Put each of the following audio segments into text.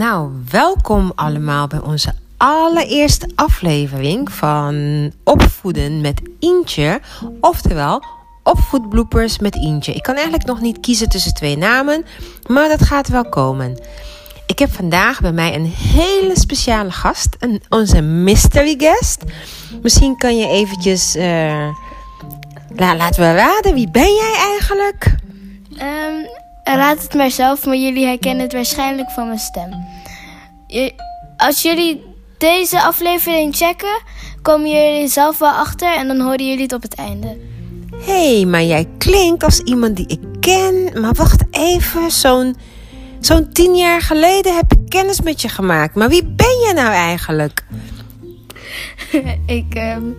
Nou, welkom allemaal bij onze allereerste aflevering van Opvoeden met Ientje. Oftewel, opvoedbloepers met Ientje. Ik kan eigenlijk nog niet kiezen tussen twee namen, maar dat gaat wel komen. Ik heb vandaag bij mij een hele speciale gast, een, onze mystery guest. Misschien kan je eventjes, uh, laten we raden, wie ben jij eigenlijk? Um, raad het maar zelf, maar jullie herkennen het waarschijnlijk van mijn stem. Als jullie deze aflevering checken, komen jullie zelf wel achter en dan horen jullie het op het einde. Hé, hey, maar jij klinkt als iemand die ik ken. Maar wacht even, zo'n zo'n tien jaar geleden heb ik kennis met je gemaakt. Maar wie ben je nou eigenlijk? ik, um,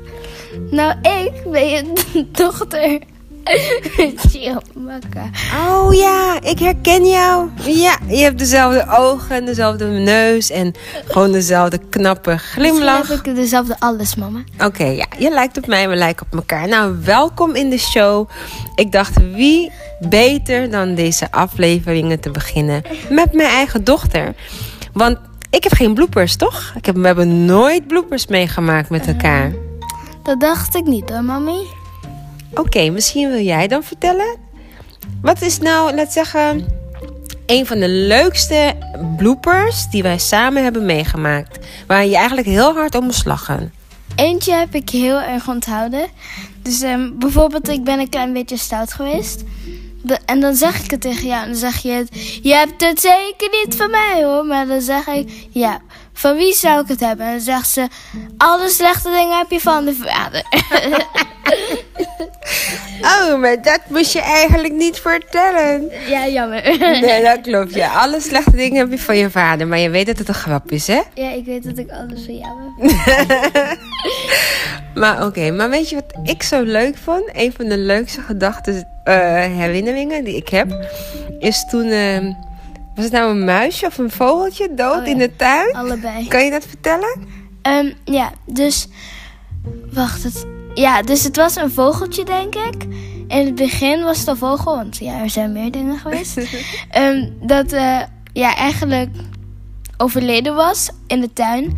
nou, ik ben je dochter. oh ja, ik herken jou. Ja, je hebt dezelfde ogen, dezelfde neus en gewoon dezelfde knappe glimlach. Heb ik dezelfde alles, mama. Oké, ja, je lijkt op mij, we lijken op elkaar. Nou, welkom in de show. Ik dacht, wie beter dan deze afleveringen te beginnen met mijn eigen dochter? Want ik heb geen bloopers, toch? Ik heb, we hebben nooit bloopers meegemaakt met elkaar. dat dacht ik niet hoor, mami. Oké, misschien wil jij dan vertellen. Wat is nou, laat zeggen, een van de leukste bloopers die wij samen hebben meegemaakt? Waar je eigenlijk heel hard om moest lachen. Eentje heb ik heel erg onthouden. Dus um, bijvoorbeeld, ik ben een klein beetje stout geweest. en dan zeg ik het tegen jou. En dan zeg je het. Je hebt het zeker niet van mij hoor. Maar dan zeg ik. Ja, van wie zou ik het hebben? En dan zegt ze. Alle slechte dingen heb je van de vader. Oh, maar dat moest je eigenlijk niet vertellen. Ja, jammer. Nee, dat klopt. Ja, alle slechte dingen heb je van je vader. Maar je weet dat het een grap is, hè? Ja, ik weet dat ik alles van jou heb. maar oké, maar weet je wat ik zo leuk vond? Een van de leukste gedachten, uh, herinneringen die ik heb, is toen. Uh, was het nou een muisje of een vogeltje dood oh in de tuin? Allebei. Kan je dat vertellen? Um, ja, dus. Wacht, het, ja, dus het was een vogeltje, denk ik. In het begin was het een vogel, want ja, er zijn meer dingen geweest. um, dat uh, ja, eigenlijk overleden was in de tuin.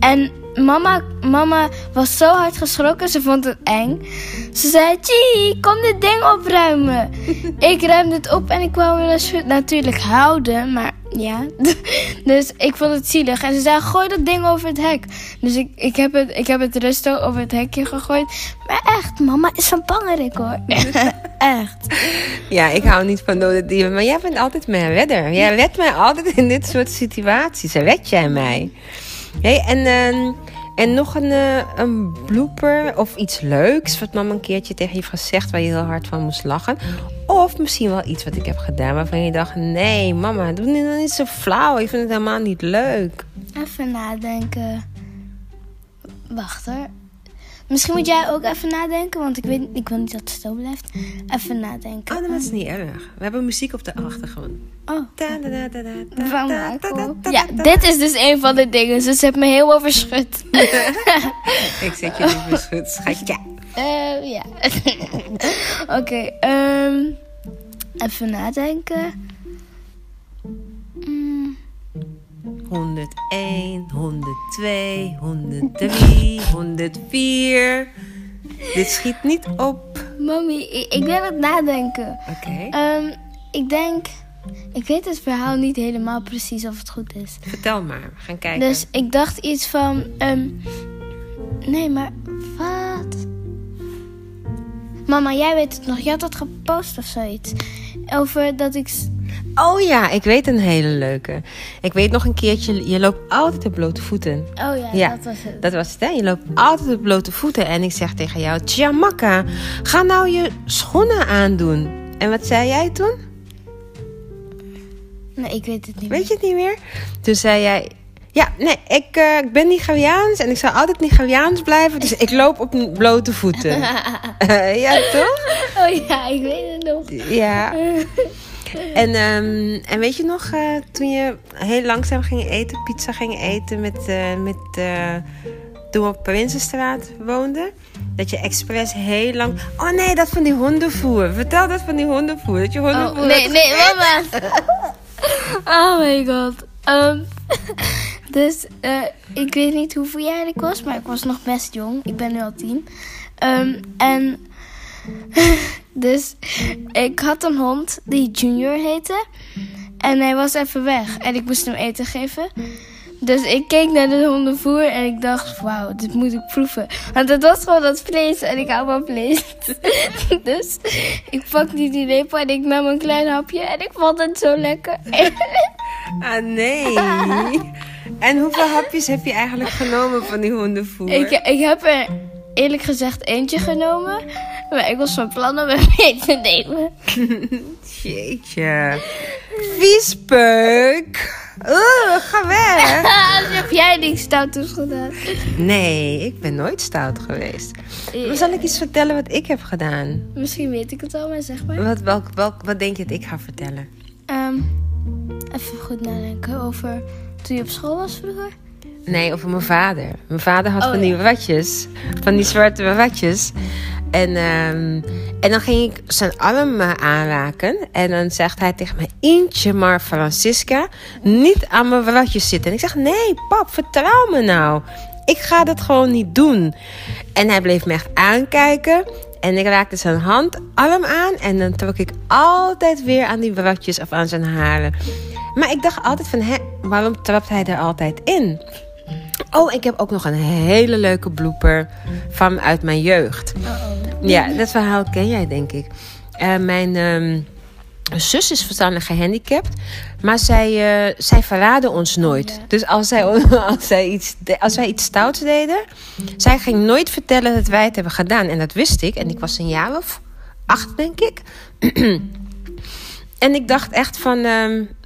En mama, mama was zo hard geschrokken, ze vond het eng. Ze zei, Gie, kom dit ding opruimen. ik ruimde het op en ik wou het natuurlijk houden, maar ja. dus ik vond het zielig. En ze zei, gooi dat ding over het hek. Dus ik, ik, heb, het, ik heb het rustig over het hekje gegooid. Maar echt, mama is van bangerik hoor. echt. Ja, ik hou niet van dode dieren. Maar jij bent altijd mijn redder. Jij redt mij altijd in dit soort situaties. Red jij mij. Hey, en, uh, en nog een, uh, een blooper of iets leuks wat mama een keertje tegen je heeft gezegd waar je heel hard van moest lachen. Of misschien wel iets wat ik heb gedaan waarvan je dacht: nee, mama, doe nu niet zo flauw. Ik vind het helemaal niet leuk. Even nadenken. Wacht hoor. Misschien moet jij ook even nadenken, want ik, weet, ik wil niet dat het stil blijft. Even nadenken. Oh, dat is niet erg. We hebben muziek op de achtergrond. Oh. Ja, dit is dus een van de dingen. Ze heeft me heel overschud. ik zet je niet verschut, schatje. Uh, ja. Oké, okay, um, even nadenken. 101, 102, 103, 104. Dit schiet niet op. Mami, ik, ik ben aan het nadenken. Oké. Okay. Um, ik denk... Ik weet het verhaal niet helemaal precies of het goed is. Vertel maar, we gaan kijken. Dus ik dacht iets van... Um, nee, maar wat? Mama, jij weet het nog. Je had dat gepost of zoiets. Over dat ik Oh ja, ik weet een hele leuke. Ik weet nog een keertje, je loopt altijd op blote voeten. Oh ja, ja dat was het. Dat was het, hè? Je loopt altijd op blote voeten. En ik zeg tegen jou, Tjamaka, ga nou je schoenen aandoen. En wat zei jij toen? Nee, ik weet het niet Weet je het niet meer? Toen zei jij, ja, nee, ik, uh, ik ben Nigeriaans en ik zou altijd Nigeriaans blijven. Dus ik loop op blote voeten. ja, toch? Oh ja, ik weet het nog. Ja. En, um, en weet je nog, uh, toen je heel langzaam ging eten, pizza ging eten met, uh, met uh, toen we op Prinsenstraat woonden? Dat je expres heel lang. Oh nee, dat van die hondenvoer. Vertel dat van die hondenvoer. Dat je hondenvoer. Oh, nee, nee, mama. oh my god. Um, dus eh, ik weet niet hoeveel jaar ik was, maar ik was nog best jong. Ik ben nu al tien. Ehm, en dus ik had een hond die Junior heette. En hij was even weg. En ik moest hem eten geven. Dus ik keek naar de hondenvoer en ik dacht, wauw, dit moet ik proeven. Want het was gewoon dat vlees en ik hou van vlees. dus ik pakte die lepel en ik nam een klein hapje en ik vond het zo lekker. ah, nee. En hoeveel hapjes heb je eigenlijk genomen van die hondenvoer? Ik, ik heb er eerlijk gezegd eentje genomen. Maar ik was van plan om er mee te nemen. Jeetje. Viespeuk. Oeh, ga weg. heb jij niks stouts gedaan? Nee, ik ben nooit stout geweest. Maar zal ik iets vertellen wat ik heb gedaan? Misschien weet ik het al, maar zeg maar. Wat, welk, welk, wat denk je dat ik ga vertellen? Um, even goed nadenken over toen je op school was vroeger. Nee, over mijn vader. Mijn vader had oh, van die watjes. Van die zwarte watjes. En, um, en dan ging ik zijn arm aanraken. En dan zegt hij tegen mij: Eentje maar, Francisca, niet aan mijn watjes zitten. En ik zeg: Nee, pap, vertrouw me nou. Ik ga dat gewoon niet doen. En hij bleef me echt aankijken. En ik raakte zijn hand, arm aan. En dan trok ik altijd weer aan die watjes of aan zijn haren. Maar ik dacht altijd van, hè, waarom trapt hij er altijd in? Oh, ik heb ook nog een hele leuke blooper van uit mijn jeugd. Ja, dat verhaal ken jij, denk ik. Uh, mijn um, zus is verstandig gehandicapt, maar zij, uh, zij verraden ons nooit. Dus als, zij, als, zij iets, als wij iets stouts deden, zij ging nooit vertellen dat wij het hebben gedaan. En dat wist ik. En ik was een jaar of acht, denk ik. en ik dacht echt van. Um,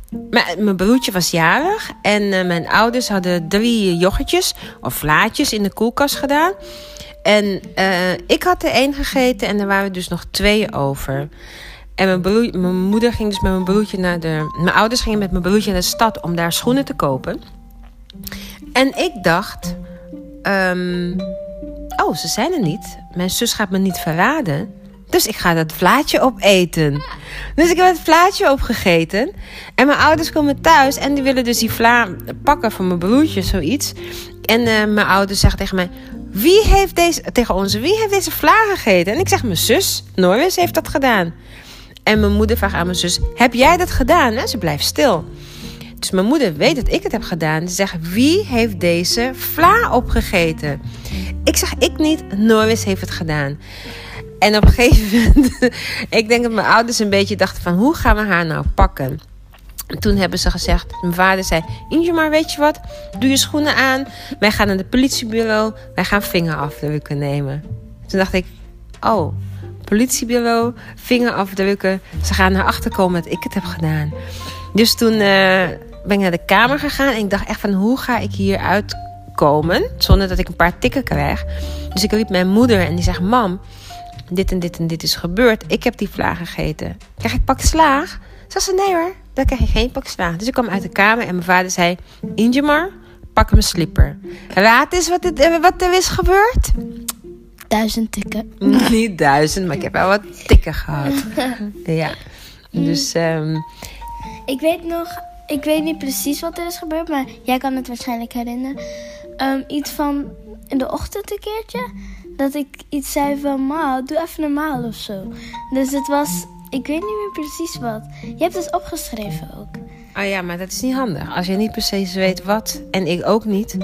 mijn broertje was jarig en uh, mijn ouders hadden drie yoghurtjes of vlaatjes in de koelkast gedaan. En uh, ik had er één gegeten en er waren dus nog twee over. En mijn, mijn moeder ging dus met mijn broertje naar de. Mijn ouders gingen met mijn broertje naar de stad om daar schoenen te kopen. En ik dacht. Um, oh, ze zijn er niet. Mijn zus gaat me niet verraden. Dus ik ga dat vlaatje opeten. Dus ik heb het vlaatje opgegeten. En mijn ouders komen thuis en die willen dus die vla pakken van mijn broertje, zoiets. En uh, mijn ouders zeggen tegen mij: Wie heeft deze, tegen ons, wie heeft deze vla gegeten? En ik zeg: Mijn zus, Norris, heeft dat gedaan. En mijn moeder vraagt aan mijn zus: Heb jij dat gedaan? En ze blijft stil. Dus mijn moeder weet dat ik het heb gedaan. Ze zegt: Wie heeft deze vla opgegeten? Ik zeg: Ik niet, Norris heeft het gedaan. En op een gegeven moment, ik denk dat mijn ouders een beetje dachten van hoe gaan we haar nou pakken? En toen hebben ze gezegd, mijn vader zei, Inge maar weet je wat, doe je schoenen aan. Wij gaan naar het politiebureau, wij gaan vingerafdrukken nemen. Toen dacht ik, oh, politiebureau, vingerafdrukken. Ze gaan naar achter komen dat ik het heb gedaan. Dus toen uh, ben ik naar de kamer gegaan en ik dacht echt van hoe ga ik hier uitkomen zonder dat ik een paar tikken krijg. Dus ik riep mijn moeder en die zegt, mam, dit en dit en dit is gebeurd. Ik heb die vla gegeten. Krijg ik pak slaag? Zei ze, nee hoor, dan krijg je geen pak slaag. Dus ik kwam uit de kamer en mijn vader zei... Ingemar, pak mijn slipper. Raad eens wat, eh, wat er is gebeurd. Duizend tikken. Niet duizend, maar ik heb wel wat tikken gehad. ja, dus... Um... Ik weet nog... Ik weet niet precies wat er is gebeurd, maar jij kan het waarschijnlijk herinneren. Um, iets van in de ochtend een keertje dat ik iets zei van, ma, doe even normaal of zo. Dus het was, ik weet niet meer precies wat. Je hebt het opgeschreven ook. Oh ja, maar dat is niet handig. Als je niet precies weet wat, en ik ook niet,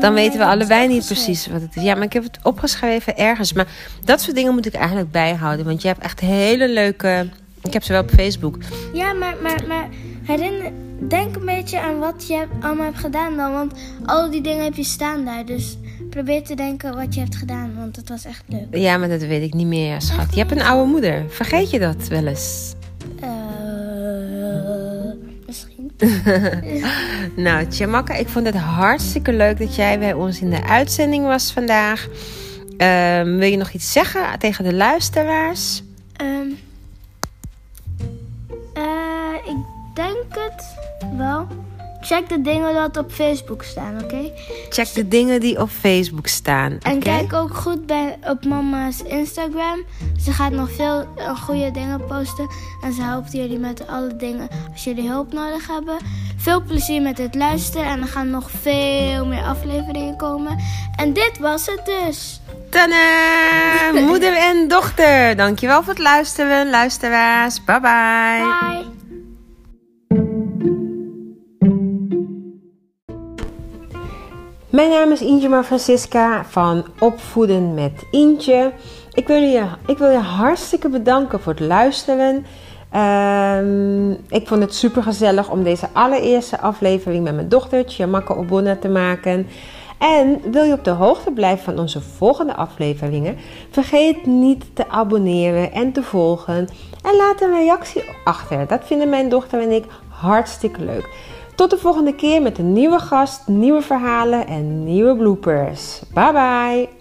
dan weten we allebei niet precies wat het is. Ja, maar ik heb het opgeschreven ergens. Maar dat soort dingen moet ik eigenlijk bijhouden. Want je hebt echt hele leuke. Ik heb ze wel op Facebook. Ja, maar, maar, maar herinner, denk een beetje aan wat je allemaal hebt gedaan dan. Want al die dingen heb je staan daar. Dus probeer te denken wat je hebt gedaan, want het was echt leuk. Ja, maar dat weet ik niet meer, schat. Je hebt een oude moeder. Vergeet je dat wel eens? Uh, misschien. nou, Tjamaka, ik vond het hartstikke leuk dat jij bij ons in de uitzending was vandaag. Um, wil je nog iets zeggen tegen de luisteraars? Um, uh, ik denk het wel. Check de dingen dat op Facebook staan, oké? Check de dingen die op Facebook staan. En kijk ook goed bij, op mama's Instagram. Ze gaat nog veel uh, goede dingen posten. En ze helpt jullie met alle dingen. Als jullie hulp nodig hebben, Veel plezier met het luisteren en er gaan nog veel meer afleveringen komen. En dit was het dus. Tada! Moeder en dochter. Dankjewel voor het luisteren, luisteraars. Bye bye. Bye. Mijn naam is Injema Francisca van Opvoeden met Intje. Ik wil je, ik wil je hartstikke bedanken voor het luisteren. Ehm, ik vond het super gezellig om deze allereerste aflevering met mijn dochtertje Makka Obonna te maken. En wil je op de hoogte blijven van onze volgende afleveringen? Vergeet niet te abonneren en te volgen. En laat een reactie achter. Dat vinden mijn dochter en ik hartstikke leuk. Tot de volgende keer met een nieuwe gast, nieuwe verhalen en nieuwe bloopers. Bye bye!